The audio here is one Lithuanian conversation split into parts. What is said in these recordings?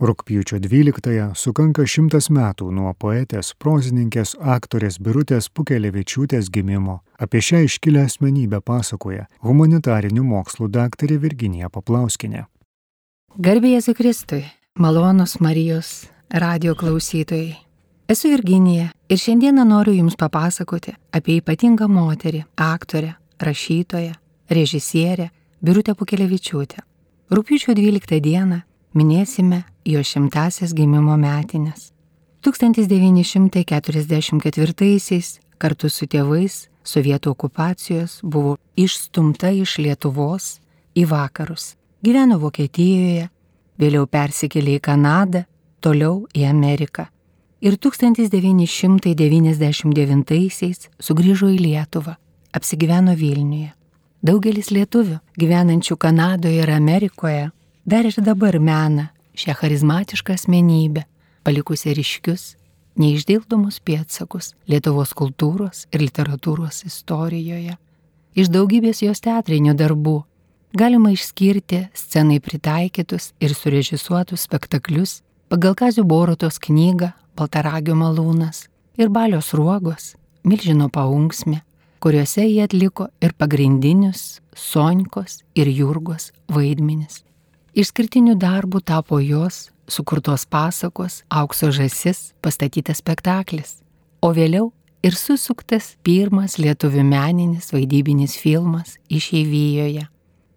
Rūpjūčio 12-ąją sukanka šimtas metų nuo poetės, prozininkės, aktorės Birutės Pukelevičiūtės gimimo. Apie šią iškilę asmenybę pasakoja humanitarinių mokslų daktarė Virginija Paplauskinė. Garbėjai Zikristui, malonus Marijos radio klausytojai. Esu Virginija ir šiandieną noriu Jums papasakoti apie ypatingą moterį, aktorę, rašytoją, režisierę Birutę Pukelevičiūtę. Rūpiučio 12 dieną minėsime jo šimtasias gimimo metinės. 1944-aisiais kartu su tėvais sovietų okupacijos buvo išstumta iš Lietuvos į vakarus. Gyveno Vokietijoje, vėliau persikėlė į Kanadą, toliau į Ameriką. Ir 1999-aisiais sugrįžo į Lietuvą, apsigyveno Vilniuje. Daugelis lietuvių gyvenančių Kanadoje ir Amerikoje dar ir dabar mena šią charizmatišką asmenybę, palikusią ryškius, neišdildomus pėtsakus Lietuvos kultūros ir literatūros istorijoje. Iš daugybės jos teatrinių darbų galima išskirti scenai pritaikytus ir surežisuotus spektaklius pagal Kazio Borotos knygą Baltaragio malūnas ir Balios ruogos Milžino paunksmė, kuriuose jie atliko ir pagrindinius Sonikos ir Jurgos vaidmenis. Išskirtiniu darbu tapo jos sukurtos pasakos Aukso žasis pastatytas spektaklis, o vėliau ir susuktas pirmas lietuvių meninis vaidybinis filmas Išeivijoje.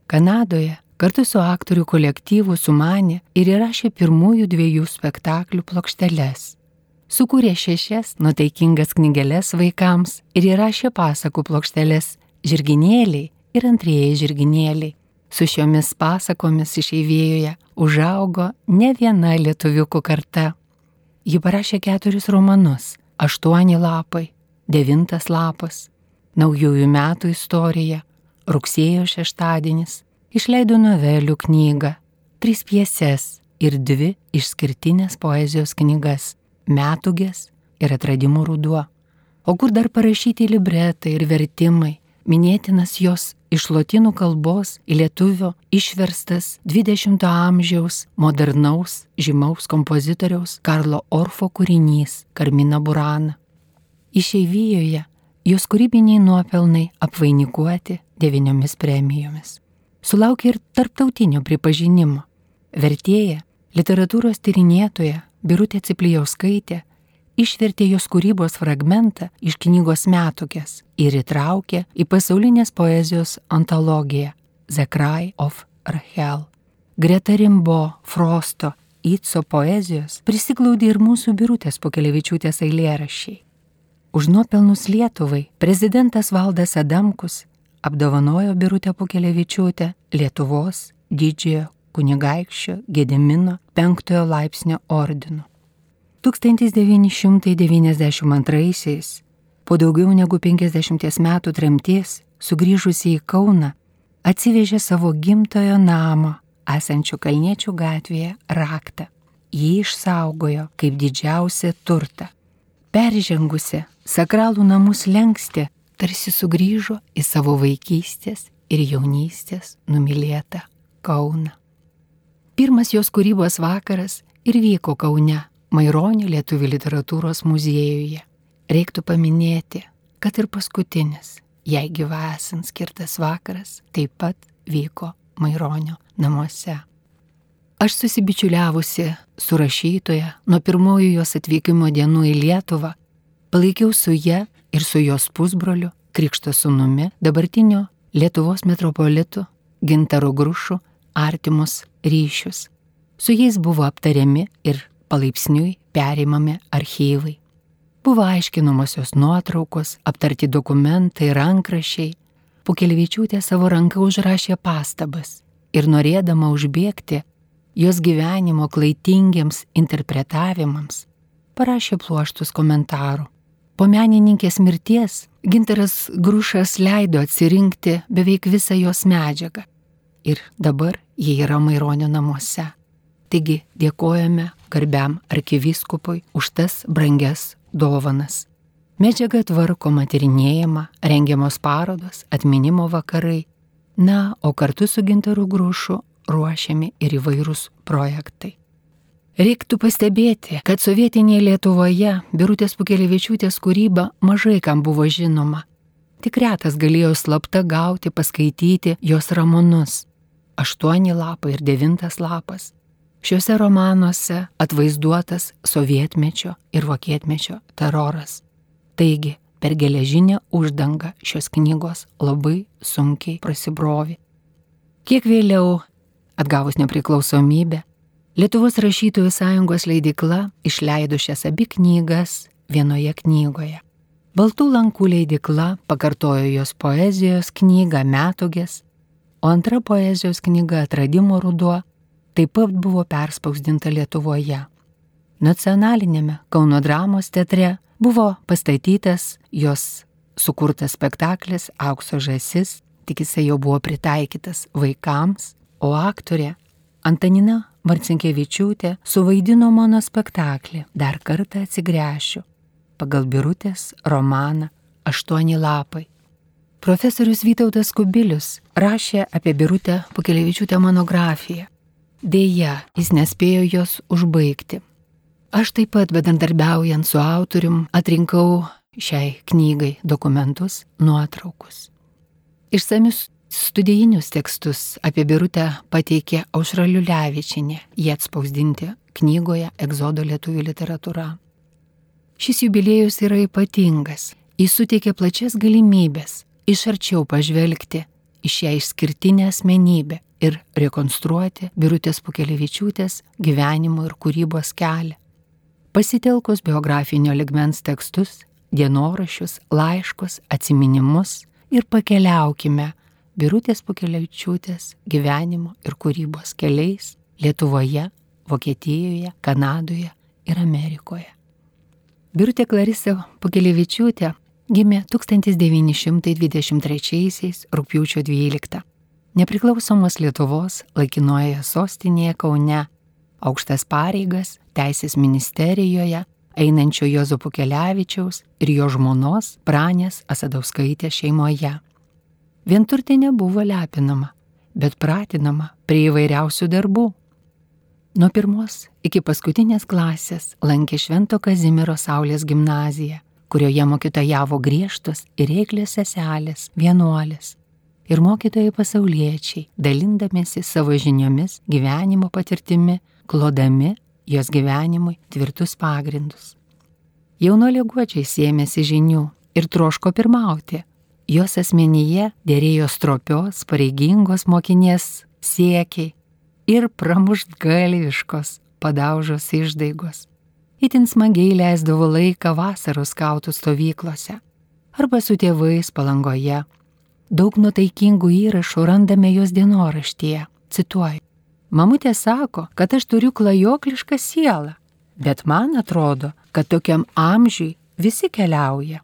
Kanadoje kartu su aktorių kolektyvu sumanė ir įrašė pirmųjų dviejų spektaklių plokšteles. Sukūrė šešias nuteikingas knygelės vaikams ir įrašė pasakų plokšteles Žirginėliai ir antrieji žirginėliai Su šiomis pasakomis išeivėjoje užaugo ne viena lietuviukų karta. Ji parašė keturis romanus - aštuoni lapai, devintas lapas, naujųjų metų istorija, rugsėjo šeštadienis, išleido novelių knygą, tris pieses ir dvi išskirtinės poezijos knygas - Metugės ir Atradimų ruduo. O kur dar parašyti libretai ir vertimai, minėtinas jos iš lotynų kalbos į lietuvių išverstas 20-ojo amžiaus modernaus žymaus kompozitoriaus Karlo Orfo kūrinys Karmina Burana. Išeivijoje jos kūrybiniai nuopelnai apvainikuoti devyniomis premijomis. Sulaukė ir tarptautinio pripažinimo. Vertėja, literatūros tyrinėtoja Birutė Ciplijauskaitė išvertė jos kūrybos fragmentą iš knygos metukės ir įtraukė į pasaulinės poezijos antologiją The Cry of Rachel. Greta Rimbo, Frosto, Itso poezijos prisiglaudė ir mūsų birutės pokelevičiūtės eilėrašiai. Už nuopelnus Lietuvai prezidentas Valdas Adamkus apdovanojo Birutę Pukelevičiūtę Lietuvos didžiojo kunigaikščio Gedimino penktojo laipsnio ordinu. 1992-aisiais, po daugiau negu 50 metų tremties, sugrįžusi į Kauną, atsivežė savo gimtojo namo, esančio Kalniečių gatvėje, raktą. Jį išsaugojo kaip didžiausią turtą. Peržengusi sakralų namus lenksti, tarsi sugrįžo į savo vaikystės ir jaunystės numylėtą Kauną. Pirmas jos kūrybos vakaras ir vyko Kaune Maironio lietuvių literatūros muziejuje. Reiktų paminėti, kad ir paskutinis, jei gyvasint skirtas vakaras, taip pat vyko Maironio namuose. Aš susibičiuliavusi su rašytoja nuo pirmojų jos atvykimo dienų į Lietuvą, palaikiau su ją ir su jos pusbroliu, krikšto sunumi, dabartinio Lietuvos metropolitu Gintaro Grušu artimus ryšius. Su jais buvo aptariami ir palaipsniui perimami archyvai. Buvo aiškinamosios nuotraukos, aptarti dokumentai, rankrašiai. Pukelvičiūtė savo ranką užrašė pastabas ir norėdama užbėgti jos gyvenimo klaitingiems interpretavimams, parašė pluoštus komentarų. Po menininkės mirties Ginteras Grušas leido atsirinkti beveik visą jos medžiagą. Ir dabar jie yra Maironio namuose. Taigi dėkojame garbiam arkivyskupui už tas brangias dovanas. Medžiaga tvarkoma tyrinėjama, rengiamos parodos, atminimo vakarai. Na, o kartu su Gintaru Grušu ruošiami ir įvairūs projektai. Reiktų pastebėti, kad sovietinėje Lietuvoje Birutės Pukelevičiūtės kūryba mažai kam buvo žinoma. Tik retas galėjo slapta gauti, paskaityti jos ramonus. Aštuoni lapai ir devintas lapas. Šiuose romanuose atvaizduotas sovietmečio ir vokietmečio teroras. Taigi, per geležinę uždangą šios knygos labai sunkiai prasibrovi. Kiek vėliau, atgavus nepriklausomybę, Lietuvos rašytojų sąjungos leidikla išleido šias abi knygas vienoje knygoje. Baltų lankų leidikla pakartojo jos poezijos knygą Metogės, o antra poezijos knyga Atradimo ruduo taip pat buvo perspausdinta Lietuvoje. Nacionalinėme Kauno dramos teatre buvo pastatytas jos sukurtas spektaklis Aukso žasis, tik jisai jau buvo pritaikytas vaikams, o aktorė Antanina Marcinkievičiūtė suvaidino mano spektaklį Dar kartą atsigręšiu pagal Birutės romaną Aštuoni lapai. Profesorius Vytautas Kubilius rašė apie Birutę Pukelevičiūtę monografiją. Deja, jis nespėjo jos užbaigti. Aš taip pat, bedandarbiaujant su autorium, atrinkau šiai knygai dokumentus, nuotraukus. Išsamius Studijinius tekstus apie Birutę pateikė Aušra Liulevičinė, jie atspausdinti knygoje Egzodo lietuvių literatūra. Šis jubiliejus yra ypatingas, jis suteikia plačias galimybės iš arčiau pažvelgti į šią išskirtinę asmenybę ir rekonstruoti Birutės Pukelevičiūtės gyvenimo ir kūrybos kelią. Pasitelkus biografinio ligmens tekstus, dienorašius, laiškus, atminimus ir pakeliaukime Birutės Pukelevičiūtės gyvenimo ir kūrybos keliais Lietuvoje, Vokietijoje, Kanadoje ir Amerikoje. Birutė Clarisa Pukelevičiūtė gimė 1923 rūpiučio 12. Nepriklausomos Lietuvos laikinoje sostinėje Kaune, aukštas pareigas Teisės ministerijoje einančio Jozo Pukelevičiaus ir jo žmonos Pranės Asadauskaitės šeimoje. Vienturtė nebuvo lepinama, bet pratinama prie įvairiausių darbų. Nuo pirmos iki paskutinės klasės lankė Švento Kazimiero Saulės gimnaziją, kurioje mokytojavo griežtos ir reiklės seselės, vienuolės. Ir mokytojai pasauliečiai, dalindamėsi savo žiniomis, gyvenimo patirtimi, klodami jos gyvenimui tvirtus pagrindus. Jaunuolė guodžiai sėmėsi žinių ir troško pirmauti, Jos asmenyje dėrėjo stropios, pareigingos mokinės siekiai ir pramuštgalviškos padaužos išdaigos. Itin smagiai leisdavo laiką vasaros skautų stovyklose arba su tėvais palangoje. Daug nutaikingų įrašų randame jos dienoraštyje. Cituoju. Mamutė sako, kad aš turiu klajoklišką sielą, bet man atrodo, kad tokiam amžiui visi keliauja.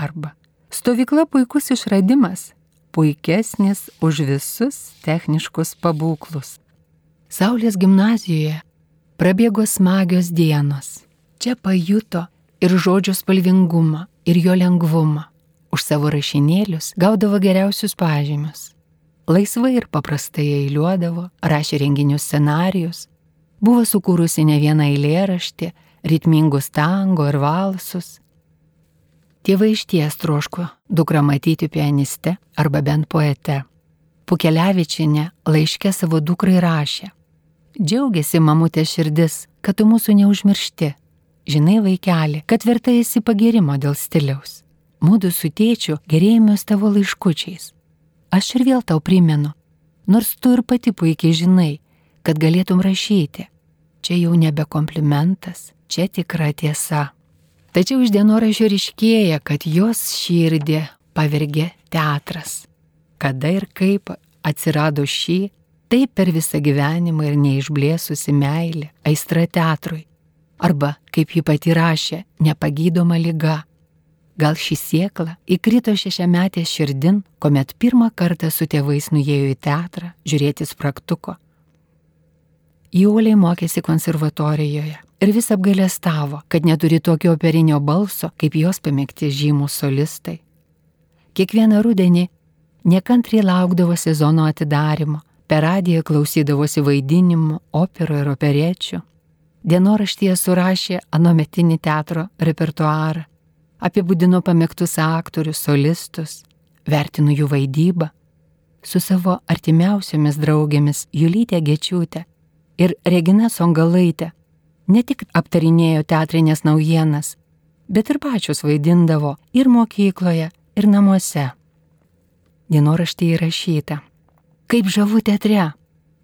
Arba Stovykla puikus išradimas, puikesnis už visus techniškus pabūklus. Saulės gimnazijoje prabėgo smagios dienos. Čia pajuto ir žodžio spalvingumą, ir jo lengvumą. Už savo rašinėlius gaudavo geriausius pažymius. Laisvai ir paprastai eiliuodavo, rašė renginių scenarius, buvo sukūrusi ne vieną eilėraštį, ritmingus tango ir valsus, Tėvai iš ties troško dukrą matyti pianiste arba bent poete. Pukelevičinė laiškė savo dukrai rašė. Džiaugiasi mamutė širdis, kad tu mūsų neužmiršti. Žinai, vaikeli, kad verta esi pagirimo dėl stiliaus. Mūdu su tėčiu gerėjomės tavo laiškučiais. Aš ir vėl tau primenu, nors tu ir pati puikiai žinai, kad galėtum rašyti. Čia jau nebe komplimentas, čia tikra tiesa. Tačiau iš dienoraščio ryškėja, kad jos širdį pavergė teatras. Kada ir kaip atsirado šį, taip per visą gyvenimą ir neišblėsusi meilė, aistra teatrui. Arba, kaip ji pati rašė, nepagydoma lyga. Gal šį sieklą įkrito šešiametė širdin, kuomet pirmą kartą su tėvais nuėjo į teatrą žiūrėti spraktuko. Jūliai mokėsi konservatorijoje ir vis apgailestavo, kad neturi tokio operinio balso, kaip jos pamėgti žymus solistai. Kiekvieną rudenį nekantriai laukdavo sezono atidarimo, per radiją klausydavosi vaidinimų, operų ir operiečių. Dienoraštyje surašė anometinį teatro repertuarą, apibūdino pamėgtus aktorius, solistus, vertino jų vaidybą. Su savo artimiausiomis draugėmis Julytė Gečiūtė ir Regina Songalaitė ne tik aptarinėjo teatrinės naujienas, bet ir pačios vaidindavo ir mokykloje, ir namuose. Dienoraštyje įrašyta, kaip žavu teatre,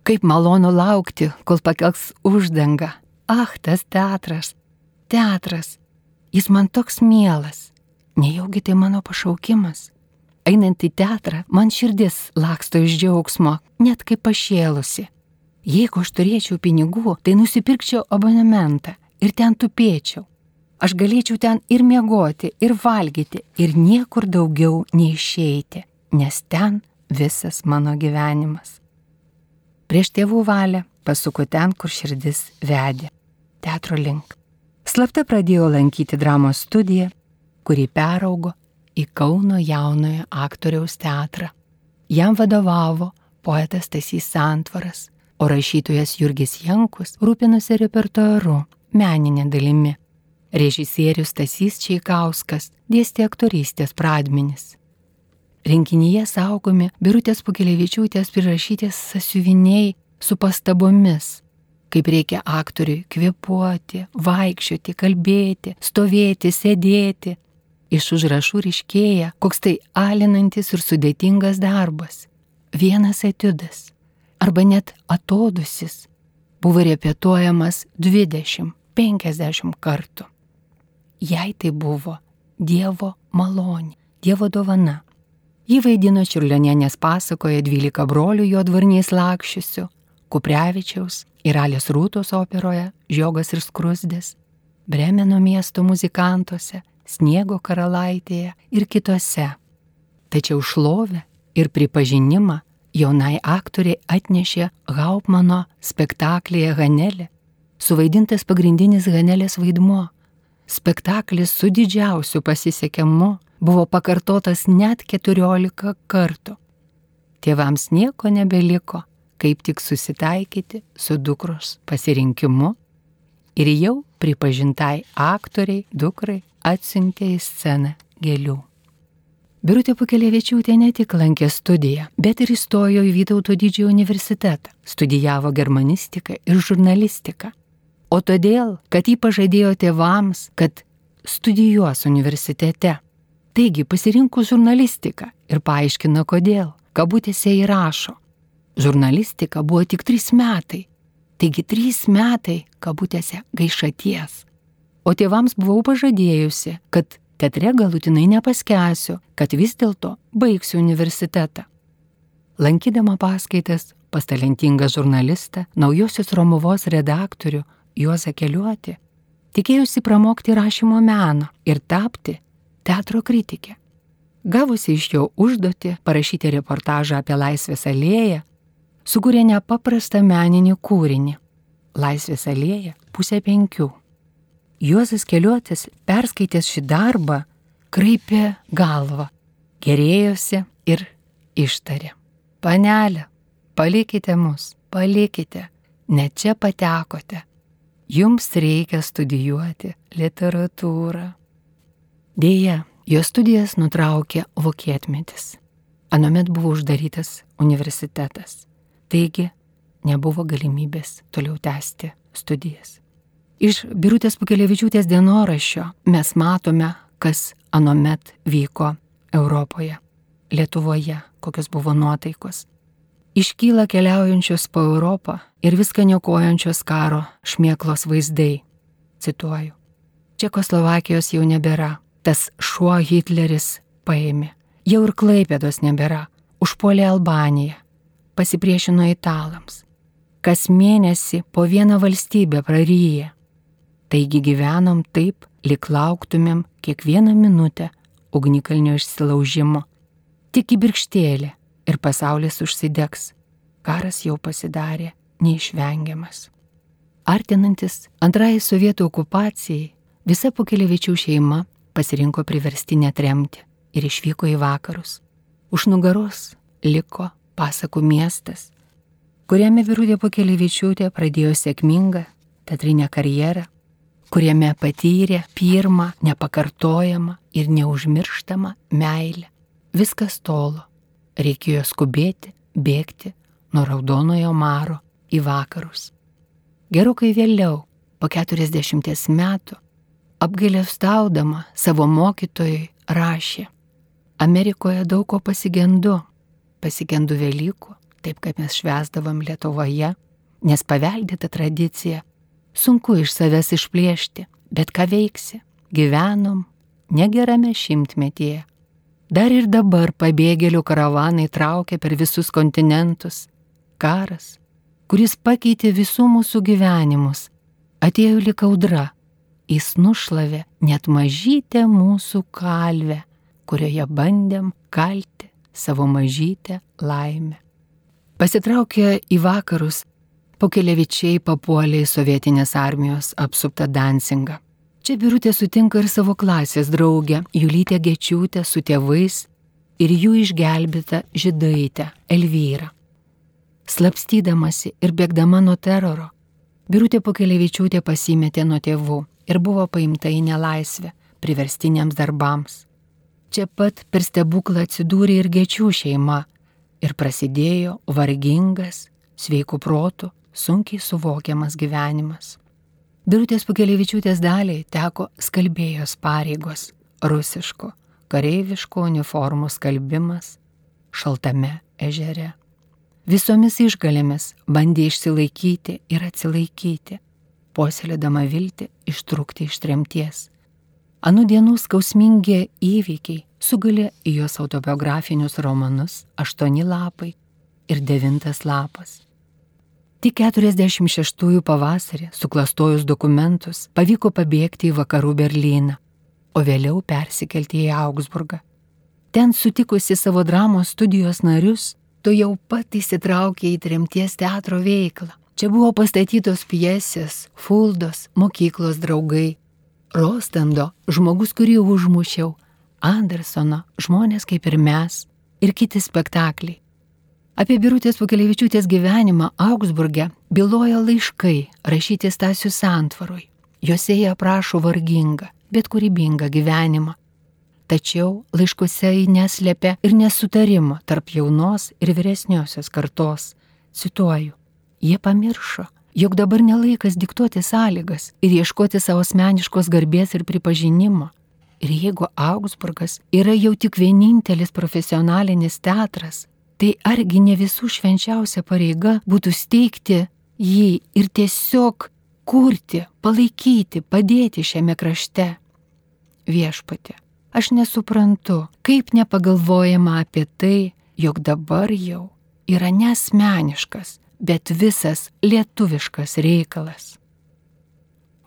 kaip malonu laukti, kol pakels uždanga, Ach, tas teatras, teatras, jis man toks mielas, nejaugi tai mano pašaukimas. Einant į teatrą, man širdis laksto iš džiaugsmo, net kaip pašėlusi. Jeigu aš turėčiau pinigų, tai nusipirkčiau abonementą ir ten tupėčiau. Aš galėčiau ten ir miegoti, ir valgyti, ir niekur daugiau neišeiti, nes ten visas mano gyvenimas. Prieš tėvų valią pasuko ten, kur širdis vedė teatro link. Slapta pradėjo lankyti dramos studiją, kuri peraugo į Kauno jaunojo aktoriaus teatrą. Jam vadovavo poetas Tasys Santvaras, o rašytojas Jurgis Jankus rūpinosi repertuaru, meninė dalimi. Režisierius Tasys Čiaikauskas dėstė aktorystės pradmenis. Rinkinyje saugomi Birutės Pukelevičiūtės prirašytės sasiuviniai su pastabomis kaip reikia aktoriui kvepuoti, vaikščioti, kalbėti, stovėti, sėdėti. Iš užrašų ryškėja, koks tai alinantis ir sudėtingas darbas. Vienas etiudas arba net atodusis buvo repetuojamas 20-50 kartų. Jei tai buvo Dievo malonė, Dievo dovana. Jį vaidino Čiurlionienės pasakoje 12 brolių jo dvarniais lakščiusių, Kuprevičiaus ir Alės Rūtos operoje Žiogas ir Skrusdės, Bremeno miesto muzikantuose, Sniego karalaitėje ir kitose. Tačiau šlovę ir pripažinimą jaunai aktoriai atnešė Haupmano spektaklyje Hanelė, suvaidintas pagrindinis Hanelės vaidmuo. Spektaklis su didžiausiu pasisekimu buvo pakartotas net 14 kartų. Tėvams nieko nebeliko, kaip tik susitaikyti su dukros pasirinkimu ir jau pripažintai aktoriai dukrai atsiuntė į sceną gėlių. Birutė Pukelevičiūtė ne tik lankė studiją, bet ir įstojo į Vytauto didžiojo universitetą, studijavo germanistiką ir žurnalistiką. O todėl, kad jį pažadėjo tėvams, kad studijuos universitete. Taigi pasirinko žurnalistiką ir paaiškino kodėl. Kabutėse įrašo, Žurnalistika buvo tik trys metai. Taigi trys metai, kabutėse, gaišaties. O tėvams buvau pažadėjusi, kad teatre galutinai nepaskęsiu, kad vis dėlto baigsiu universitetą. Lankydama paskaitas pas talentingą žurnalistą, naujosios Romuvos redaktorių Juozą Keliuoti, tikėjusi pramokti rašymo meną ir tapti teatro kritikė. Gavusi iš jo užduoti parašyti reportažą apie Laisvės alėją, sukūrė nepaprastą meninį kūrinį - Laisvės alėja pusė penkių. Juozas Keliuotis, perskaitęs šį darbą, kraipė galvą, gerėjosi ir ištarė. Panelė, palikite mus, palikite, ne čia patekote. Jums reikia studijuoti literatūrą. Deja, jo studijas nutraukė vokietmetis. Anomet buvo uždarytas universitetas. Taigi nebuvo galimybės toliau tęsti studijas. Iš Birutės Pukelevičiūtės dienoraščio mes matome, kas anomet vyko Europoje, Lietuvoje, kokios buvo nuotaikos. Iškyla keliaujančios po Europą ir viską niokojančios karo šmėklos vaizdai. Cituoju. Čekoslovakijos jau nebėra, tas šuo Hitleris paėmė. Jau ir Klaipėdos nebėra, užpuolė Albaniją, pasipriešino italams. Kas mėnesį po vieną valstybę praryja. Taigi gyvenom taip, lik lauktumėm kiekvieną minutę ugnikalnio išsilaužimo. Tik į birkštėlę ir pasaulis užsidegs. Karas jau pasidarė neišvengiamas. Artinantis antrajai sovietų okupacijai, visa Pukelevičių šeima pasirinko priverstinę tremtį ir išvyko į vakarus. Už nugaros liko pasakų miestas, kuriame Virūdė Pokelevičiūtė pradėjo sėkmingą teatrinę karjerą, kuriame patyrė pirmą nepakartojamą ir neužmirštamą meilę. Viskas tolo. Reikėjo skubėti, bėgti nuo raudonojo maro į vakarus. Gerokai vėliau, po 40 metų, apgailestaudama savo mokytojui rašė, Amerikoje daug ko pasigendu, pasigendu Velykų, taip kaip mes švesdavom Lietuvoje, nes paveldėta tradicija sunku iš savęs išplėšti, bet ką veiksi, gyvenom negerame šimtmetyje. Dar ir dabar pabėgėlių karavanai traukia per visus kontinentus. Karas, kuris pakeitė visų mūsų gyvenimus, atėjo lik audra. Jis nušlavė net mažytę mūsų kalvę, kurioje bandėm kalti savo mažytę laimę. Pasitraukė į vakarus, Pokelevičiai papuolė į sovietinės armijos apsuptą Dansingą. Čia birutė sutinka ir savo klasės draugę Julytę Gečiūtę su tėvais ir jų išgelbėtą žydaitę Elvyrą. Slapstydamasi ir bėgdama nuo teroro, birutė Pokelevičiūtė pasimetė nuo tėvų ir buvo paimta į nelaisvę priverstiniams darbams. Čia pat per stebuklą atsidūrė ir Gečių šeima ir prasidėjo vargingas, sveikų protų, sunkiai suvokiamas gyvenimas. Birutės Pukelevičiūtės daliai teko skalbėjos pareigos, rusiško, kareiviško uniformų skalbimas šaltame ežere. Visomis išgalėmis bandė išsilaikyti ir atsilaikyti, puoselėdama viltį ištrūkti iš tremties. Anų dienų skausmingi įvykiai sugalė į jos autobiografinius romanus aštuoni lapai ir devintas lapas. Tik 46-ųjų pavasarį, suklastojus dokumentus, pavyko pabėgti į vakarų Berlyną, o vėliau persikelti į Augsburgą. Ten sutikusi savo dramos studijos narius, tu jau pat įsitraukė į tremties teatro veiklą. Čia buvo pastatytos pjesės, fuldos, mokyklos draugai, Rostando, žmogus, kurį užmušiau, Andersono, žmonės kaip ir mes ir kiti spektakliai. Apie Birutės Pukelevičiūtės gyvenimą Augsburge byloja laiškai rašyti Stasių santvarui. Juose jie aprašo vargingą, bet kūrybingą gyvenimą. Tačiau laiškuose jį neslėpia ir nesutarimo tarp jaunos ir vyresniosios kartos. Cituoju, jie pamiršo, jog dabar nelaikas diktuoti sąlygas ir ieškoti savo asmeniškos garbės ir pripažinimo. Ir jeigu Augsburgas yra jau tik vienintelis profesionalinis teatras, tai argi ne visų švenčiausia pareiga būtų steigti jį ir tiesiog kurti, palaikyti, padėti šiame krašte. Viešpatė, aš nesuprantu, kaip nepagalvojama apie tai, jog dabar jau yra nesmeniškas, bet visas lietuviškas reikalas.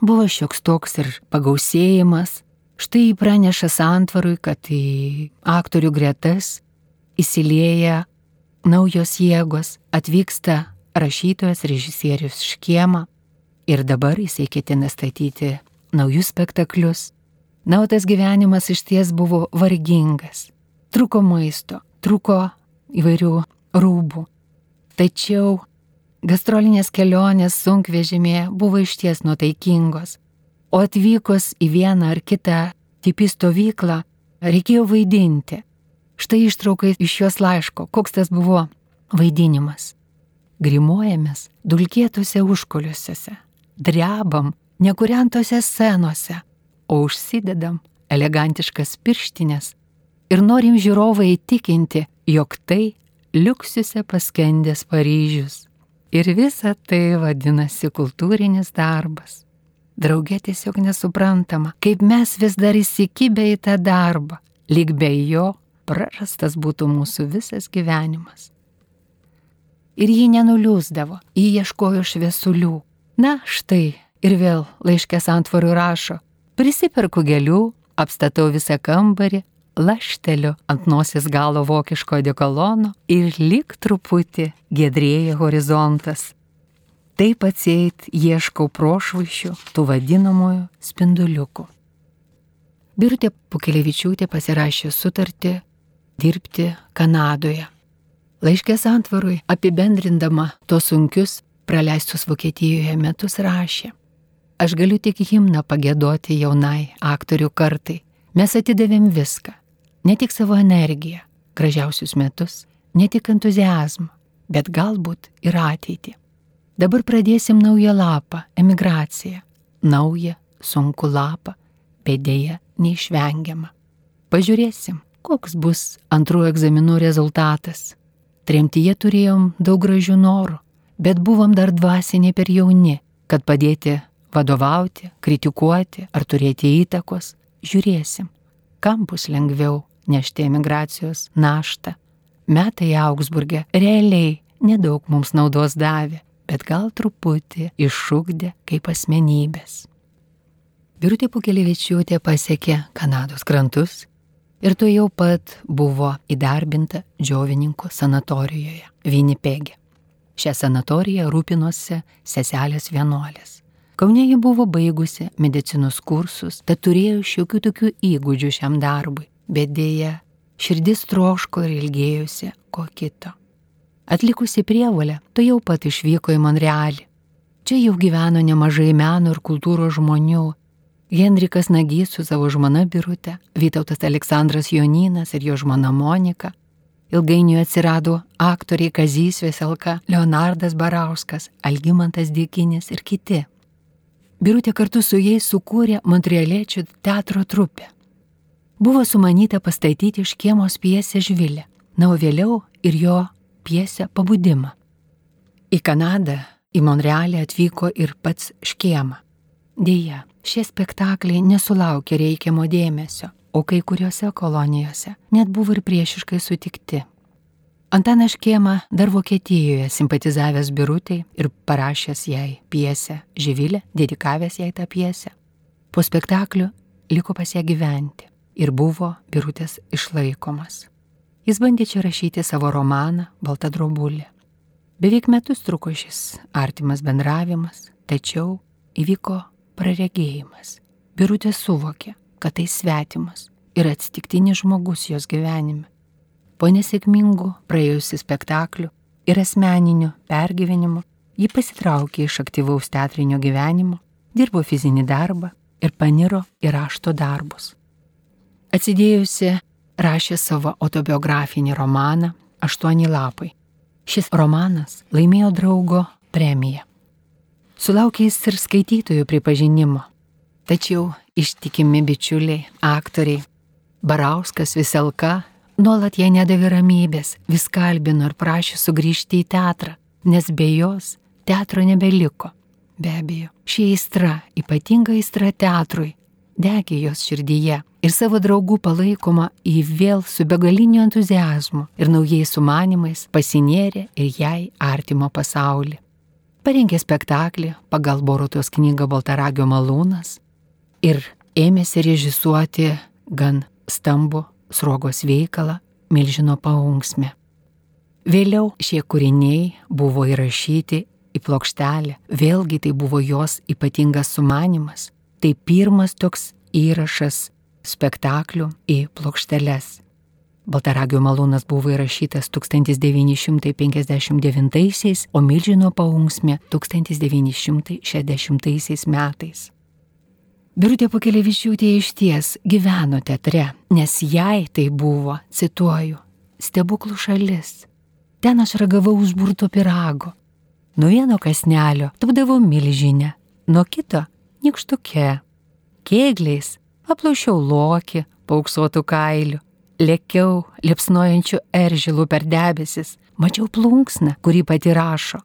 Buvo šioks toks ir pagausėjimas, štai praneša santvarui, kad į aktorių gretas įsilieja naujos jėgos, atvyksta rašytojas, režisierius Škiema ir dabar jisai ketina statyti naujus spektaklius. Na, o tas gyvenimas iš ties buvo vargingas. Truko maisto, truko įvairių rūbų. Tačiau gastrolinės kelionės sunkvežimėje buvo iš ties nuotaikingos. O atvykus į vieną ar kitą tipį stovyklą, reikėjo vaidinti. Štai ištraukai iš jos laiško, koks tas buvo vaidinimas. Grimuojamės dulkėtose užkuliuose, drebam nekuriantose scenose, o užsidedam elegantiškas pirštinės ir norim žiūrovą įtikinti, jog tai liuksiuose paskendęs Paryžius. Ir visa tai vadinasi kultūrinis darbas. Draugė tiesiog nesuprantama, kaip mes vis dar įsikibę į tą darbą, lyg be jo prarastas būtų mūsų visas gyvenimas. Ir ji nenuliūsdavo, ji ieškojo šviesulių. Na, štai, ir vėl laiškės antvarų rašo, prisiperku gėlių, apstatau visą kambarį, lašteliu ant nosies galo vokiško dekolono ir lik truputį gedrėja horizontas. Taip atseit ieškau prošvaišių tų vadinamųjų spinduliukų. Birutė Pukelevičiūtė pasirašė sutartį dirbti Kanadoje. Laiškės antvarui apibendrindama tos sunkius praleistus Vokietijoje metus rašė. Aš galiu tik himną pagėdoti jaunai aktorių kartai. Mes atidavėm viską. Ne tik savo energiją, gražiausius metus, ne tik entuzijazmą, bet galbūt ir ateitį. Dabar pradėsim naują lapą - emigraciją. Naują, sunku lapą, bet dėja neišvengiama. Pažiūrėsim, koks bus antrųjų egzaminų rezultatas. Tremtyje turėjom daug gražių norų, bet buvom dar dvasiniai per jauni, kad padėti vadovauti, kritikuoti ar turėti įtakos, žiūrėsim, kam bus lengviau nešti emigracijos naštą. Metai Augsburgė realiai nedaug mums naudos davė, bet gal truputį iššūkdė kaip asmenybės. Birutė Pukelevičiūtė pasiekė Kanados krantus ir to jau pat buvo įdarbinta džiovininkų sanatorijoje Vinipegė. Šią sanatoriją rūpinosi seselės vienuolės. Kaune ji buvo baigusi medicinos kursus, tad turėjo šiokių tokių įgūdžių šiam darbui, bet dėja, širdis troško ir ilgėjosi ko kito. Atlikusi prievalę, to jau pat išvyko į Monrealį. Čia jau gyveno nemažai meno ir kultūros žmonių. Henrikas Nagys su savo žmona Birute, Vytautas Aleksandras Joninas ir jo žmona Monika. Ilgainiui atsirado aktoriai Kazys Veselka, Leonardas Barauskas, Algymantas Dėkinis ir kiti. Birutė kartu su jais sukūrė Montrealiečių teatro trupę. Buvo sumanyta pastatyti škiemos piesę Žvilę, na o vėliau ir jo piesę Pabudimą. Į Kanadą, į Monrealį atvyko ir pats škiema. Deja, šie spektakliai nesulaukė reikiamo dėmesio, o kai kuriuose kolonijose net buvo ir priešiškai sutikti. Antanas Škėma dar Vokietijoje simpatizavęs Birutei ir parašęs jai piesę Živilę, dedikavęs jai tą piesę. Po spektaklio liko pas ją gyventi ir buvo Birutės išlaikomas. Jis bandė čia rašyti savo romaną Balta drobulė. Beveik metus truko šis artimas bendravimas, tačiau įvyko praregėjimas. Birutė suvokė, kad tai svetimas ir atsitiktinis žmogus jos gyvenime Po nesėkmingų praėjusių spektaklių ir asmeninių pergyvenimų ji pasitraukė iš aktyvaus teatrinio gyvenimo, dirbo fizinį darbą ir paniro į rašto darbus. Atsidėjusi rašė savo autobiografinį romaną Aštuoni lapai. Šis romanas laimėjo draugo premiją. Sulaukė jis ir skaitytojų pripažinimo. Tačiau ištikimi bičiuliai, aktoriai Barauskas, Viselka nuolat jai nedavė ramybės, vis kalbino ir prašė sugrįžti į teatrą, nes be jos teatro nebeliko. Be abejo, ši aistra, ypatinga aistra teatrui, degė jos širdyje ir savo draugų palaikoma į vėl su begaliniu entuzijazmu ir naujais sumanimais pasinėrė ir jai artimo pasaulį. Parengė spektaklį pagal Borutos knygą Baltaragio malūnas ir ėmėsi režisuoti gan stambu sruogos veikalą Milžino paunksmė. Vėliau šie kūriniai buvo įrašyti į plokštelę, vėlgi tai buvo jos ypatingas sumanimas. Tai pirmas toks įrašas spektaklių į plokšteles. Baltaragio malūnas buvo įrašytas 1959, o Milžino paunksmė 1960 metais. Birutė Pukelevičiūtė iš ties gyveno teatre, nes jai tai buvo, cituoju, stebuklų šalis. Ten aš ragavau užburto pirago. Nuo vieno kasnelio tapdavau milžinę, nuo kito nikštuke. Kėgliais aplaušiau lokį, pauksuotų kailių, lėkiau liepsnojančių eržilų per debesis, mačiau plunksną, kurį pati rašo.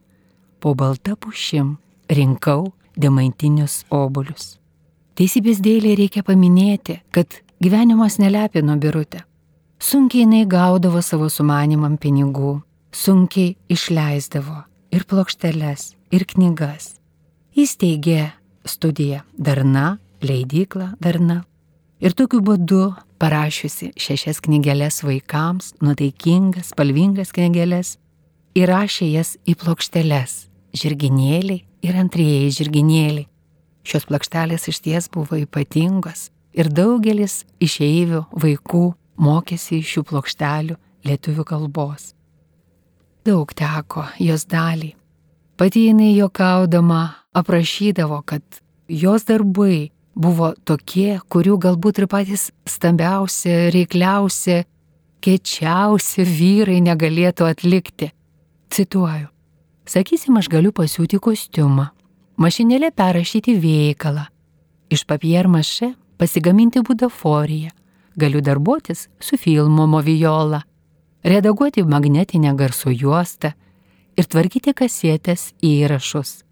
Po balta pušim rinkau demantinius obolius. Teisybės dėlė reikia paminėti, kad gyvenimas nelepino birutę. Sunkiai jinai gaudavo savo sumanimam pinigų, sunkiai išleisdavo ir plokšteles, ir knygas. Įsteigė studiją Darna, leidyklą Darna. Ir tokiu būdu parašiusi šešias knygelės vaikams, nuotaikingas, spalvingas knygelės, įrašė jas į plokšteles - žirginėliai ir antrieji žirginėliai Šios plokštelės iš ties buvo ypatingos ir daugelis išeivių vaikų mokėsi iš šių plokštelių lietuvių kalbos. Daug teko jos daliai. Pati jinai jokaudama aprašydavo, kad jos darbai buvo tokie, kurių galbūt ir patys stambiausi, reikliausi, kečiausi vyrai negalėtų atlikti. Cituoju. Sakysim, aš galiu pasiūti kostiumą, mašinėlė perrašyti veikalą, iš papiermaše pasigaminti budaforiją, galiu darbuotis su filmo Moviola, redaguoti magnetinę garso juostą ir tvarkyti kasėtės įrašus.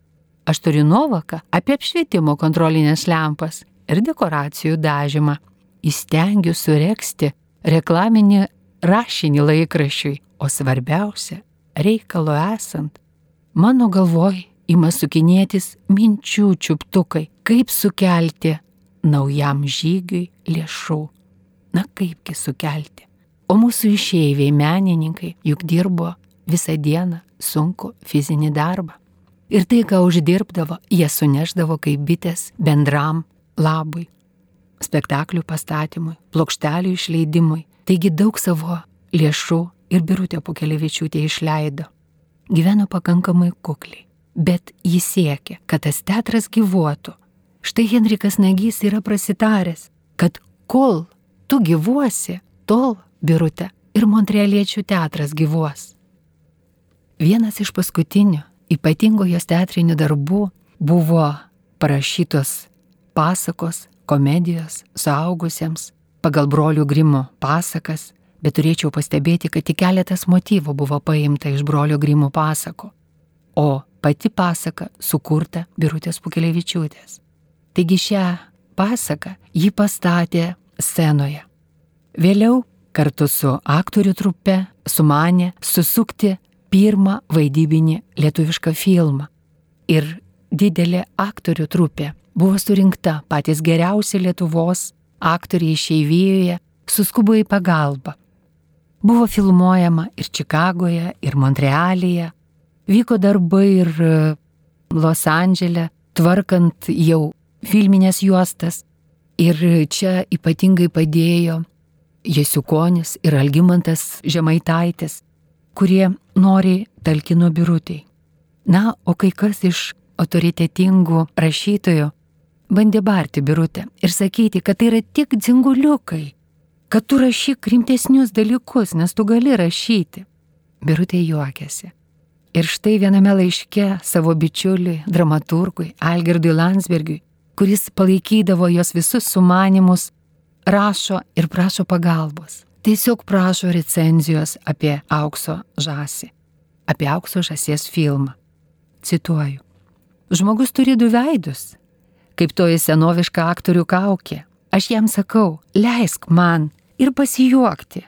Aš turiu nuovoką apie apšvietimo kontrolinės lempas ir dekoracijų dažymą. Įstengiu sureksti reklaminį rašinį laikrašiui, o svarbiausia, reikalo esant, mano galvoj ima sukinėtis minčių čiuptukai, kaip sukelti naujam žygiui lėšų. Na kaipgi sukelti? O mūsų išeiviai menininkai juk dirbo visą dieną sunku fizinį darbą ir tai, ką uždirbdavo, jie suneždavo kaip bitės bendram labui, spektaklių pastatymui, plokštelių išleidimui. Taigi daug savo lėšų ir birutė Pukelevičiūtė išleido. Gyveno pakankamai kukliai, bet jis siekė, kad tas teatras gyvuotų. Štai Henrikas Nagys yra prasitaręs, kad kol tu gyvuosi, tol birutė ir Montrealiečių teatras gyvuos. Vienas iš paskutinių ypatingo jos teatrinių darbų buvo parašytos pasakos, komedijos suaugusiems pagal brolių Grimo pasakas, bet turėčiau pastebėti, kad tik keletas motyvų buvo paimta iš brolių Grimo pasako, o pati pasaka sukurta Birutės Pukelevičiūtės. Taigi šią pasaką ji pastatė scenoje. Vėliau kartu su aktorių trupe sumanė susukti pirmą vaidybinį lietuvišką filmą. Ir didelė aktorių trupė buvo surinkta patys geriausi Lietuvos aktoriai išeivijoje, suskubo į pagalbą. Buvo filmuojama ir Čikagoje, ir Montrealyje, vyko darbai ir e, Los Andželė, tvarkant jau filminės juostas. Ir čia ypatingai padėjo Jesiukonis ir Algymantas Žemaitaitis, kurie nori talkino birutei. Na, o kai kas iš autoritetingų rašytojų bandė barti birutę ir sakyti, kad tai yra tik dzinguliukai, kad tu rašyk rimtesnius dalykus, nes tu gali rašyti. Birutė juokėsi. Ir štai viename laiške savo bičiuliui, dramaturgui Algirdui Landsbergiui, kuris palaikydavo jos visus sumanimus, rašo ir prašo pagalbos tiesiog prašo recenzijos apie aukso žąsį, apie aukso žąsies filmą. Cituoju. Žmogus turi du veidus, kaip toji senoviška aktorių kaukė. Aš jam sakau, leisk man ir pasijuokti.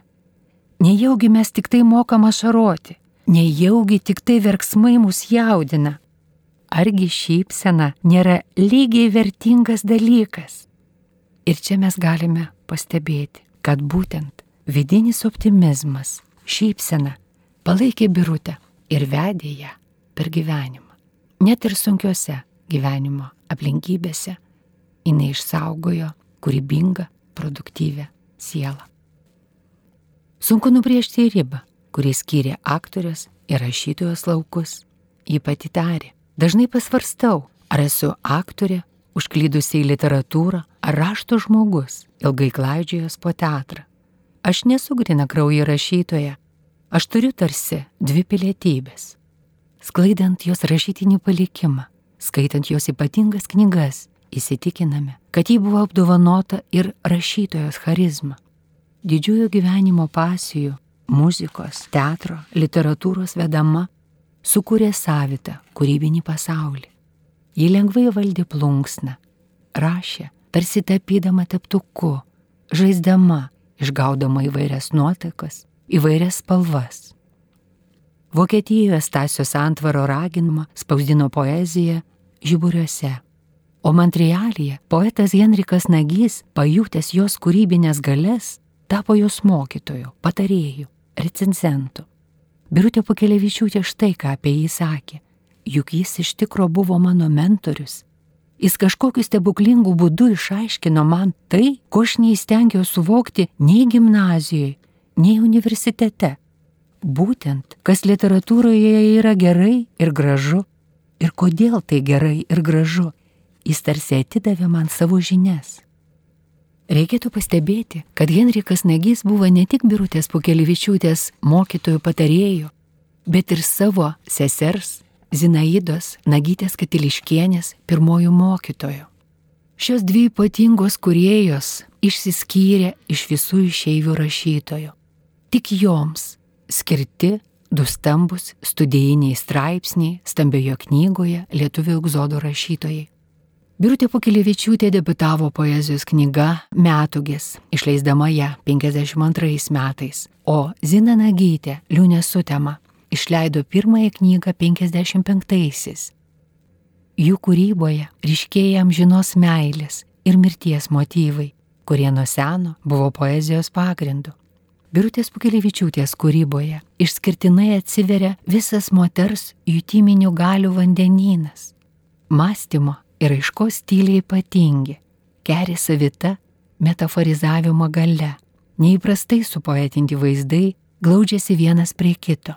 Nejaugi mes tik tai mokam ašaroti, nejaugi tik tai verksmai mus jaudina. Argi šypsena nėra lygiai vertingas dalykas? Ir čia mes galime pastebėti, kad būtent Vidinis optimizmas, šypsena palaikė birutę ir vedė ją per gyvenimą. Net ir sunkiose gyvenimo aplinkybėse jinai išsaugojo kūrybingą, produktyvę sielą. Sunku nubriežti ribą, kurį skyrė aktorės ir rašytojos laukus. Ji pati tarė, dažnai pasvarstau, ar esu aktorė, užklydusi į literatūrą, ar rašto žmogus, ilgai klaidžiojęs po teatrą. Aš nesu grina kraujo rašytoja, aš turiu tarsi dvi pilietybės. Sklaidant jos rašytinį palikimą, skaitant jos ypatingas knygas, įsitikiname, kad ji buvo apdovanota ir rašytojos charizma. Didžiųjų gyvenimo pasijų, muzikos, teatro, literatūros vedama sukūrė savitą kūrybinį pasaulį. Ji lengvai valdė plunksną, rašė, tarsi tapydama teptuku, žaisdama, išgaudama įvairias nuotaikas, įvairias spalvas. Vokietijoje Stasio Santvaro raginimą spausdino poeziją žiburiuose, o Montrealyje poetas Henrikas Nagys, pajutęs jos kūrybinės galės, tapo jos mokytoju, patarėju, recenzentu. Birutė Pakelevičiūtė štai ką apie jį sakė, juk jis iš tikro buvo mano mentorius Jis kažkokiu stebuklingu būdu išaiškino man tai, ko aš neįstengiau suvokti nei gimnazijoje, nei universitete. Būtent, kas literatūroje yra gerai ir gražu, ir kodėl tai gerai ir gražu. jis tarsi atidavė man savo žinias. Reikėtų pastebėti, kad Henrikas Negys buvo ne tik Birutės Pukelivičiūtės mokytojų patarėjų, bet ir savo sesers Zinaidos Nagytės Katiliškienės pirmojų mokytojų. Šios dvi ypatingos kuriejos išsiskyrė iš visų išeivių rašytojų. Tik joms skirti du stambus studijiniai straipsniai stambiojo knygoje Lietuvio egzodo rašytojai. Birutė Pokelevičiūtė debitavo poezijos knyga Metugės, išleisdama ją 52 metais, o Zina Nagytė Liūnė Sutema išleido pirmąją knygą 55-aisiais. Jų kūryboje ryškėja amžinos meilės ir mirties motyvai, kurie nuo seno buvo poezijos pagrindu. Birutės Pukelevičiūtės kūryboje išskirtinai atsiveria visas moters jutiminių galių vandenynas. Mąstymo ir aiškos stiliai ypatingi, keri savita metaforizavimo gale, neįprastai supoetinti vaizdai glaudžiasi vienas prie kito.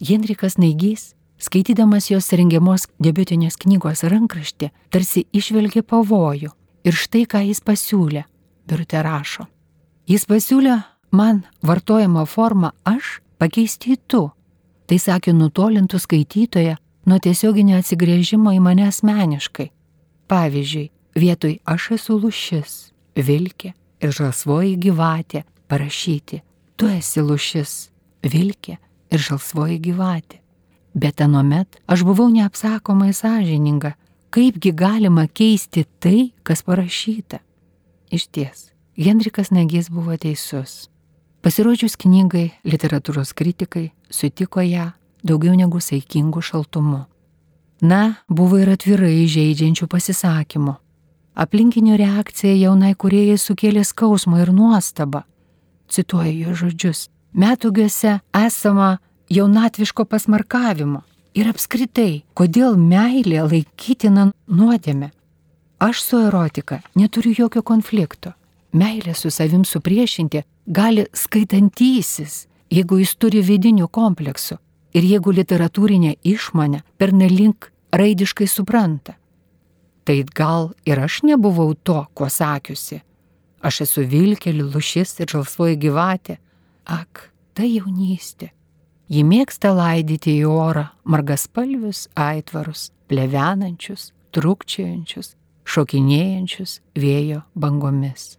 Henrikas Naigys, skaitydamas jos rengiamos debiutinės knygos rankraštį, tarsi išvelgė pavojų ir štai ką jis pasiūlė, Birutė rašo. Jis pasiūlė man vartojamą formą aš pakeisti į tu. Tai sakė nutolintų skaitytoje nuo tiesioginio atsigrėžimo į mane asmeniškai, Pavyzdžiui, vietoj aš esu lušis, vilkė ir žalsvoji gyvatė parašyti, tu esi lušis, vilkė ir žalsvoji gyvatė. Bet anuomet aš buvau neapsakomai sąžininga, kaipgi galima keisti tai, kas parašyta. Iš ties, Henrikas Negys buvo teisus. Pasirodžius knygai, literatūros kritikai sutiko ją daugiau negu saikingų šaltumu. Na, buvo ir atvirai žaidžiančių pasisakymų. Aplinkinių reakcija jaunai kuriejai sukėlė skausmą ir nuostabą. Cituoju jo žodžius. Metugiuose esama jaunatviško pasmarkavimo. Ir apskritai, kodėl meilė laikytina nuodėme? Aš su erotika neturiu jokio konflikto. Meilė su savim supriešinti gali skaitantysis, jeigu jis turi vidinių kompleksų ir jeigu literatūrinė išmonė pernelink raidiškai supranta. Tai gal ir aš nebuvau to, kuo sakiusi. Aš esu vilkeli, lušis ir žalsvoji gyvatė. Ak, ta jaunystė. Ji mėgsta laidyti į orą margaspalvius aitvarus, plevenančius, trukčiančius, šokinėjančius vėjo bangomis.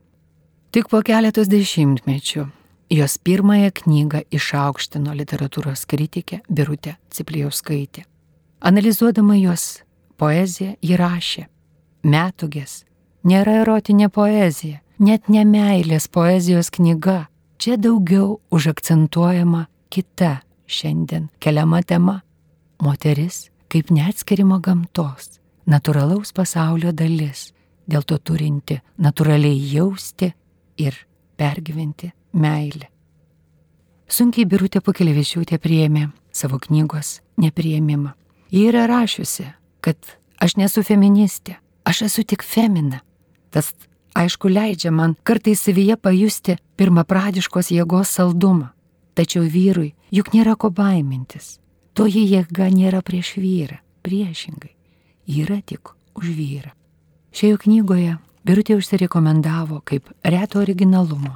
Tik po keletos dešimtmečių Jos pirmąją knygą išaukštino literatūros kritikė Birutė Ciplijauskaitė. Analizuodama jos poeziją įrašė Metugės. Nėra erotinė poezija, net ne meilės poezijos knyga. Čia daugiau užakcentuojama kita šiandien keliama tema - moteris kaip neatskirima gamtos, natūralaus pasaulio dalis, dėl to turinti natūraliai jausti ir pergyventi meilė. Sunkiai Birutė Pukelevičiūtė priėmė savo knygos nepriėmimą. Ji yra rašiusi, kad aš nesu feministė, aš esu tik femina. Tas aišku leidžia man kartais savyje pajusti pirmapradiškos jėgos saldumą. Tačiau vyrui juk nėra ko baimintis. Toji jėga nėra prieš vyrą, priešingai. Yra tik už vyrą. Šioje knygoje Birutė užsirekomendavo kaip reto originalumo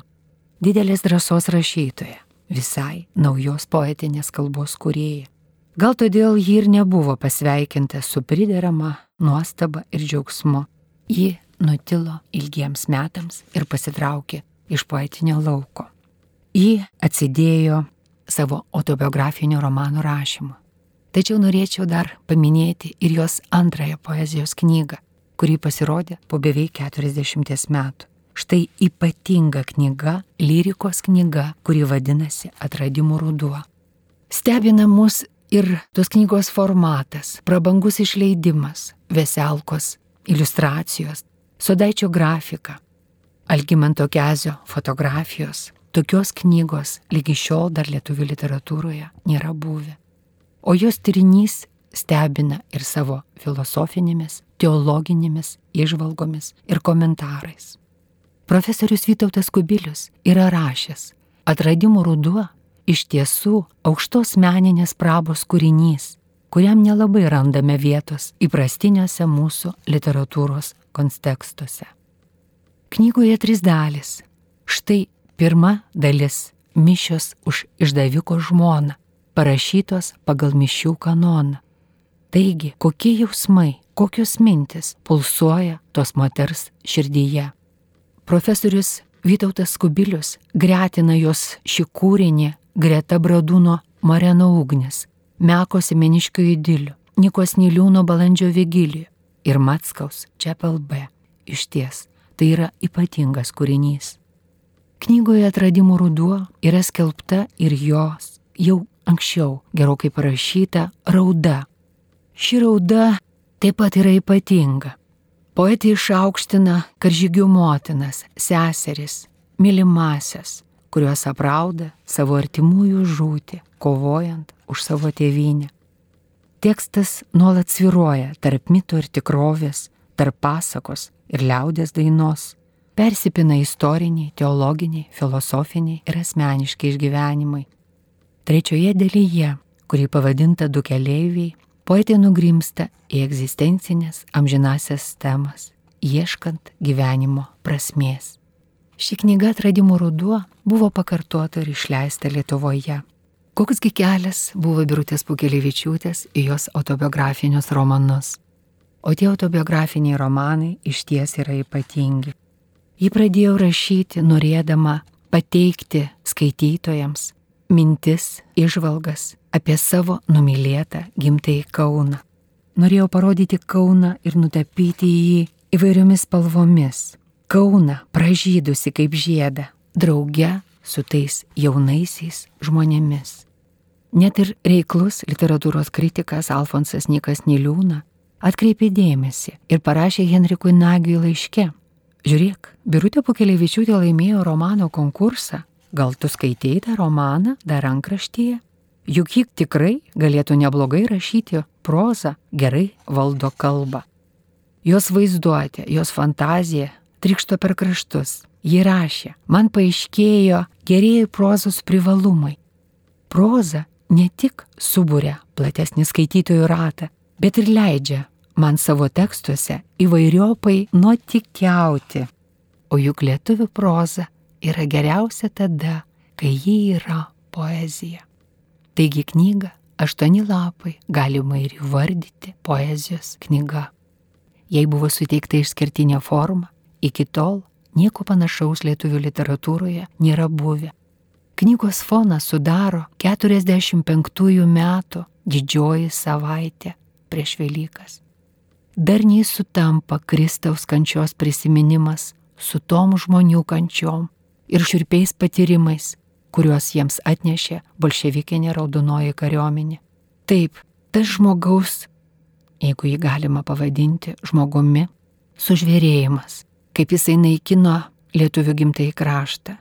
didelės drąsos rašytoja, visai naujos poetinės kalbos kurėja. Gal todėl ji ir nebuvo pasveikinta su priderama nuostaba ir džiaugsmu. Ji nutilo ilgiems metams ir pasitraukė iš poetinio lauko. Ji atsidėjo savo autobiografinio romano rašymu. Tačiau norėčiau dar paminėti ir jos antrąją poezijos knygą, kuri pasirodė po beveik 40 metų. Štai ypatinga knyga, lyrikos knyga, kuri vadinasi Atradimų ruduo. Stebina mus ir tos knygos formatas, prabangus išleidimas, veselkos, iliustracijos, sodaičio grafika, Algimanto Kezio fotografijos. Tokios knygos lygi šiol dar lietuvių literatūroje nėra buvę. O jos tyrinys stebina ir savo filosofinėmis, teologinėmis išvalgomis ir komentarais. Profesorius Vytautas Kubilius yra rašęs, atradimų ruduo iš tiesų aukštos meninės prabos kūrinys, kuriam nelabai randame vietos įprastiniuose mūsų literatūros kontekstuose. Knygoje trys dalis. Štai pirma dalis - mišios už išdaviko žmoną, parašytos pagal mišių kanoną. Taigi, kokie jausmai, kokios mintis pulsuoja tos moters širdyje. Profesorius Vytautas Kubilius gretina jos šį kūrinį greta Bradūno Mareno ugnis, Meko Semeniškio idilių, Nikos Niliūno balandžio vigilijų ir Matskaus Čepel B. Iš ties, tai yra ypatingas kūrinys. Knygoje atradimų ruduo yra skelbta ir jos jau anksčiau gerokai parašyta rauda. Ši rauda taip pat yra ypatinga. Poetė išaukština karžygių motinas, seseris, mylimasias, kurios aprauda savo artimųjų žūti, kovojant už savo tėvynę. Tekstas nuolat sviruoja tarp mito ir tikrovės, tarp pasakos ir liaudės dainos, persipina istoriniai, teologiniai, filosofiniai ir asmeniški išgyvenimai. Trečioje dalyje, kuri pavadinta du keleiviai, poetė nugrimsta į egzistencinės amžinasias temas, ieškant gyvenimo prasmės. Ši knyga Atradimų ruduo buvo pakartota ir išleista Lietuvoje. Koksgi kelias buvo Birutės Pukelevičiūtės į jos autobiografinius romanus. O tie autobiografiniai romanai iš ties yra ypatingi. Ji pradėjo rašyti norėdama pateikti skaitytojams mintis, išvalgas apie savo numylėtą gimtąjį Kauną. Norėjau parodyti Kauną ir nutapyti jį įvairiomis spalvomis. Kauna pražydusi kaip žiedą, drauge su tais jaunaisiais žmonėmis. Net ir reiklus literatūros kritikas Alfonsas Nikas Niliūna atkreipė dėmesį ir parašė Henrikui Nagiui laiške. Žiūrėk, Birutė Pukelevičiūtė laimėjo romano konkursą. Gal tu skaitėjai tą romaną dar rankraštyje? Juk ji tikrai galėtų neblogai rašyti prozą, gerai valdo kalbą. Jos vaizduotė, jos fantazija trikšto per kraštus. Ji rašė, man paaiškėjo gerieji prozos privalumai. Proza ne tik subūrė platesnį skaitytojų ratą, bet ir leidžia man savo tekstuose įvairiopai nuotikiauti. O juk lietuvių proza yra geriausia tada, kai ji yra poezija. Taigi knyga aštuoni lapai galima ir įvardyti poezijos knyga. Jei buvo suteikta išskirtinė forma, iki tol nieko panašaus lietuvių literatūroje nėra buvę. Knygos foną sudaro 45 metų didžioji savaitė prieš Velykas. Darniai sutampa Kristaus kančios prisiminimas su tom žmonių kančiom ir širpiais patyrimais, kuriuos jiems atnešė bolševikinė raudonoji kariuomenė. Taip, tas žmogaus, jeigu jį galima pavadinti žmogumi, sužvėrėjimas, kaip jisai naikino lietuvių gimtai kraštą.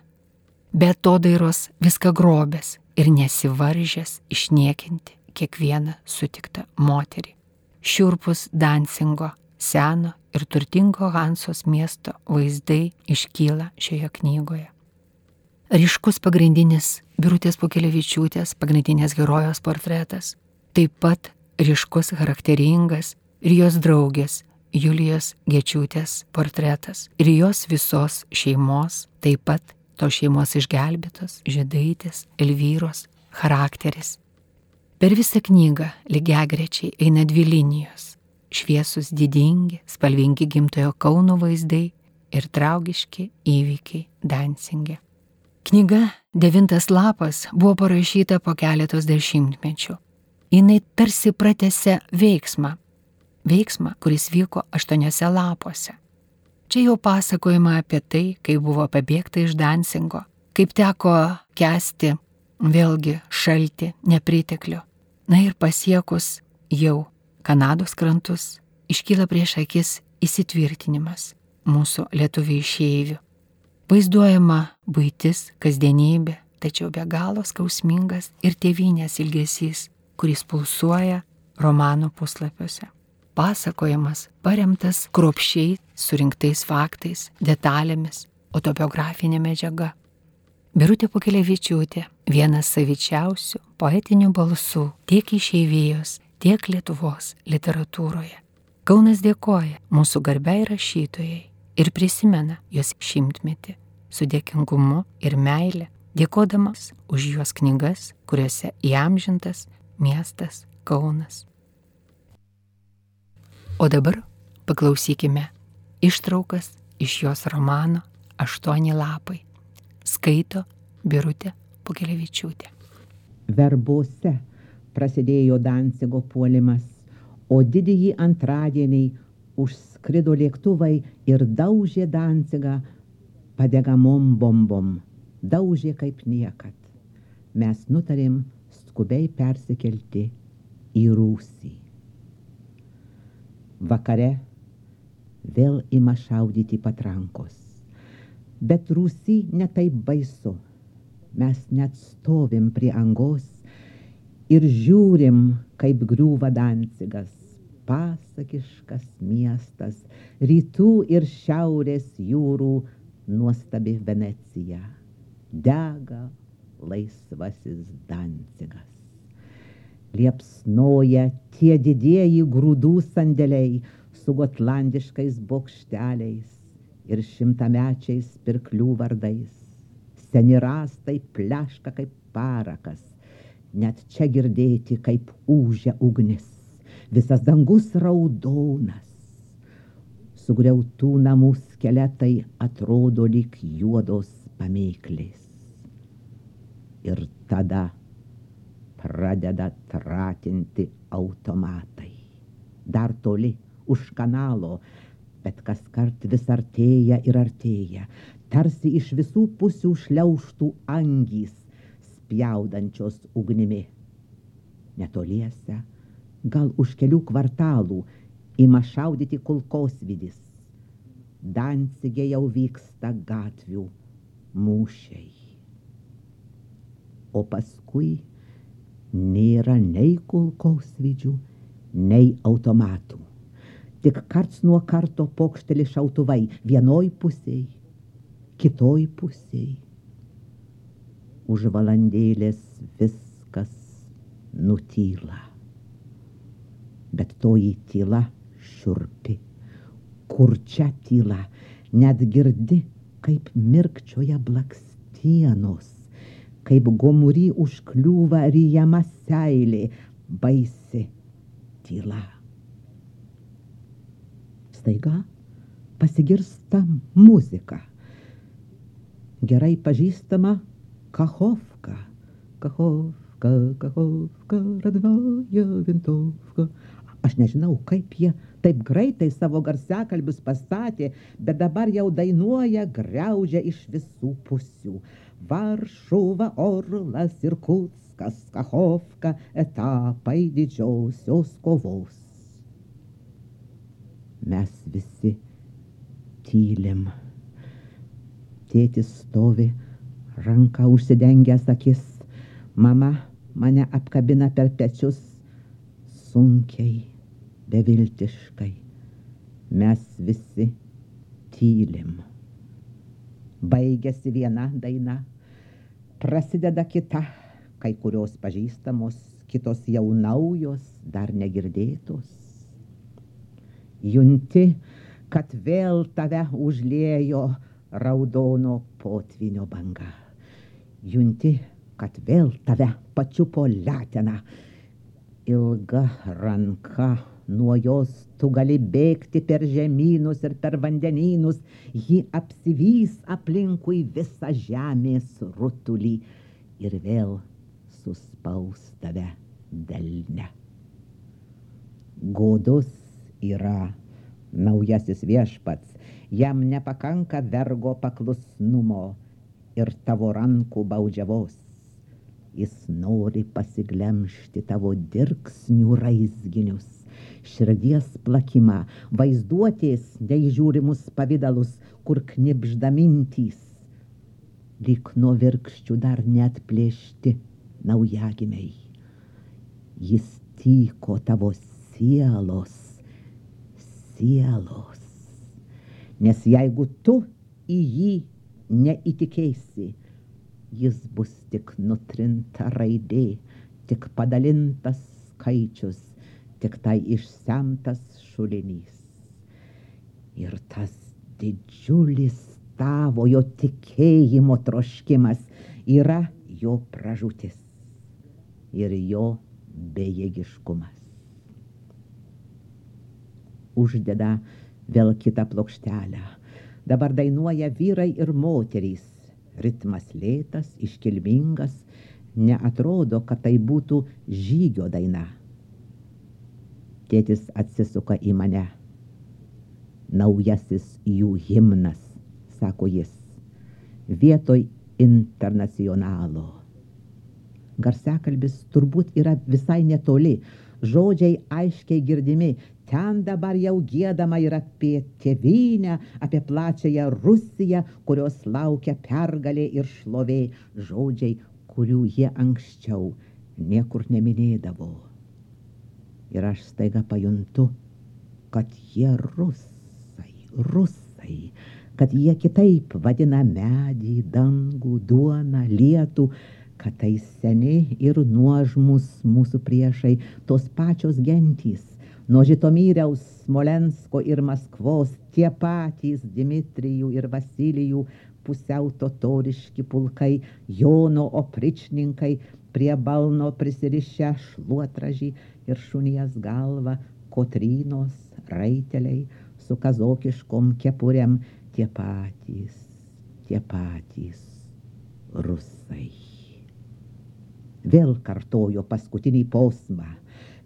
Be to dairos viską grobės ir nesivaržęs išniekinti kiekvieną sutiktą moterį. Šiurpus Dansingo, seno ir turtingo Hansos miesto vaizdai iškyla šioje knygoje ryškus pagrindinis Birutės Pukelevičiūtės pagrindinės herojos portretas, taip pat ryškus charakteringas ir jos draugės Julijos Gečiūtės portretas ir jos visos šeimos, taip pat to šeimos išgelbėtos, žydaitės, Elvyros charakteris. Per visą knygą lygiagrečiai eina dvi linijos - šviesus didingi, spalvingi gimtojo Kauno vaizdai ir traugiški įvykiai Dansingė. Knyga Devintas lapas buvo parašyta po keletos dešimtmečių. Jis tarsi pratęsė veiksmą. Veiksmą, kuris vyko aštuoniuose lapuose. Čia jau pasakojama apie tai, kaip buvo pabėgta iš Dansingo, kaip teko kesti vėlgi šalti, nepriteklių. Na ir pasiekus jau Kanados krantus, iškyla prieš akis įsitvirtinimas mūsų lietuvių išeivių Vaizduojama būtis, kasdienybė, tačiau be galo skausmingas ir tėvynės ilgesys, kuris pulsuoja romano puslapiuose. Pasakojimas paremtas kropščiai surinktais faktais, detalėmis, autobiografinė medžiaga. Birutė Pukelevičiūtė vienas savičiausių poetinių balsų tiek išeivijos, tiek Lietuvos literatūroje. Kaunas dėkoja mūsų garbiai rašytojai ir prisimena jos šimtmetį su dėkingumu ir meile, dėkodamas už juos knygas, kuriuose įamžintas miestas Kaunas. O dabar paklausykime ištraukas iš jos romano Aštuoni lapai. Skaito Birutė Pukelevičiūtė. Verbose prasidėjo Dancigo puolimas, o didįjį antradienį užskrido lėktuvai ir daužė Dancigą padegamom bombom, daužė kaip niekad. Mes nutarėm skubiai persikelti į Rūsį. Vakare vėl ima šaudyti patrankos. Bet Rūsį netaip baisu. Mes net stovim prie angos ir žiūrim, kaip griūva Dancigas, pasakiškas miestas, rytų ir šiaurės jūrų nuostabi Venecija. Dega laisvasis Dancigas. Liepsnoja tie didieji grūdų sandėliai su gotlandiškais bokšteliais ir šimtamečiais pirklių vardais. Seni rastai pleška kaip parakas, net čia girdėti, kaip užia ugnis, visas dangus raudonas. Sugriautų namų skeletai atrodo lyg juodos pamėklės. Ir tada pradeda tratinti automatai. Dar toli, už kanalo, bet kas kart vis artėja ir artėja, tarsi iš visų pusių šliauštų angys, spjaudančios ugnimi. Netoliese, gal už kelių kvartalų, ima šaudyti kulkosvidis. Dancigė jau vyksta gatvių mūšiai. O paskui nėra nei kulkosvidžių, nei automatų. Tik karts nuo karto pokšteli šautuvai vienoj pusėj, kitoj pusėj už valandėlės viskas nutyla. Bet toji tyla šiurpi, kur čia tyla, net girdi, kaip mirkčioja blakstienos, kaip gomury užkliūva ryjama seilė, baisi tyla. Staiga pasigirsta muzika. Gerai pažįstama Kachovka. Kachovka, Kachovka, Radvoja, Vintovka. Aš nežinau, kaip jie taip greitai savo garsekalbius pastatė, bet dabar jau dainuoja, greužia iš visų pusių. Varšuva, Orlas ir Kutskas, Kachovka, etapai didžiausios kovos. Mes visi tylim. Tėtis stovi ranka užsidengęs akis. Mama mane apkabina per pečius sunkiai, beviltiškai. Mes visi tylim. Baigėsi viena daina, prasideda kita, kai kurios pažįstamos, kitos jau naujos, dar negirdėtos. Junti, kad vėl tave užliejo raudono potvinio banga junti, kad vėl tave pačiupo letena. Ilga ranka, nuo jos tu gali bėgti per žemynus ir per vandenynus, ji apsivys aplinkui visą žemės rutulį ir vėl suspaus tave delne. Godus yra naujasis viešpats, jam nepakanka vergo paklusnumo ir tavo rankų baudžiavos. Jis nori pasiglemšti tavo dirksnių raizginius, širdies plakimą, vaizduotės neįžiūrimus pavydalus, kur knipžda mintys, lyg nuo virkščių dar net plėšti naujagimiai. Jis tyko tavo sielos, sielos. Nes jeigu tu į jį neįtikėsi. Jis bus tik nutrinta raidė, tik padalintas skaičius, tik tai išsemtas šulinys. Ir tas didžiulis tavojo tikėjimo troškimas yra jo pražūtis ir jo bejėgiškumas. Uždeda vėl kitą plokštelę. Dabar dainuoja vyrai ir moterys. Ritmas lėtas, iškilmingas, neatrodo, kad tai būtų žygio daina. Tėtis atsisuka į mane. Naujasis jų himnas, sako jis, vietoj internacionalo. Garsiakalbis turbūt yra visai netoli, žodžiai aiškiai girdimi, ten dabar jau gėdama ir apie tėvynę, apie plačiąją Rusiją, kurios laukia pergalė ir šlovė, žodžiai, kurių jie anksčiau niekur neminėdavo. Ir aš staiga pajuntu, kad jie rusai, rusai, kad jie kitaip vadina medį, dangų, duoną, lietų, kad tai seni ir nuožmus mūsų priešai, tos pačios gentys, Nuo Žitomyriaus, Smolensko ir Maskvos tie patys Dimitrijų ir Vasilijų pusiau totoriški pulkai, Jono opričninkai, prie balno prisirišę šluotražį ir šunies galvą, Kotrynos raiteliai su kazokiškom kepurėm, tie patys, tie patys rusai. Vėl kartojo paskutinį posmą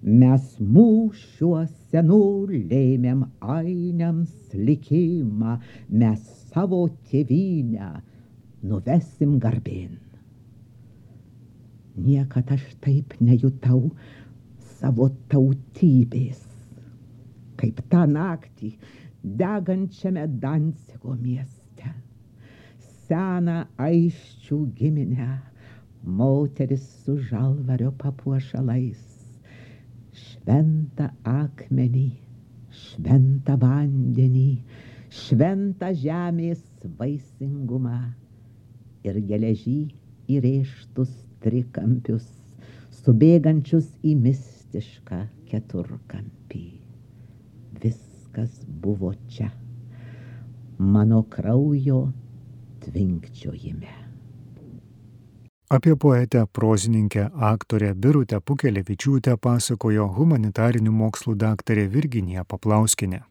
Mes mūšiuose nulėmėm ainiams likimą, mes savo tėvynę nuvesim garbin. Niekad aš taip nejutau savo tautybės, kaip tą naktį degančiame Dancigo mieste. Seną aiščių giminę, moteris su žalvario papuošalais šventą akmenį, šventą vandenį, šventą žemės vaisingumą ir geležį įrėžtus trikampius, subėgančius į mistišką keturkampį. Viskas buvo čia, mano kraujo tvinkčiojime. Apie poetę, prozininkę, aktorę Birutę Pukelevičiūtę pasakojo humanitarinių mokslų daktarė Virginija Paplauskinė.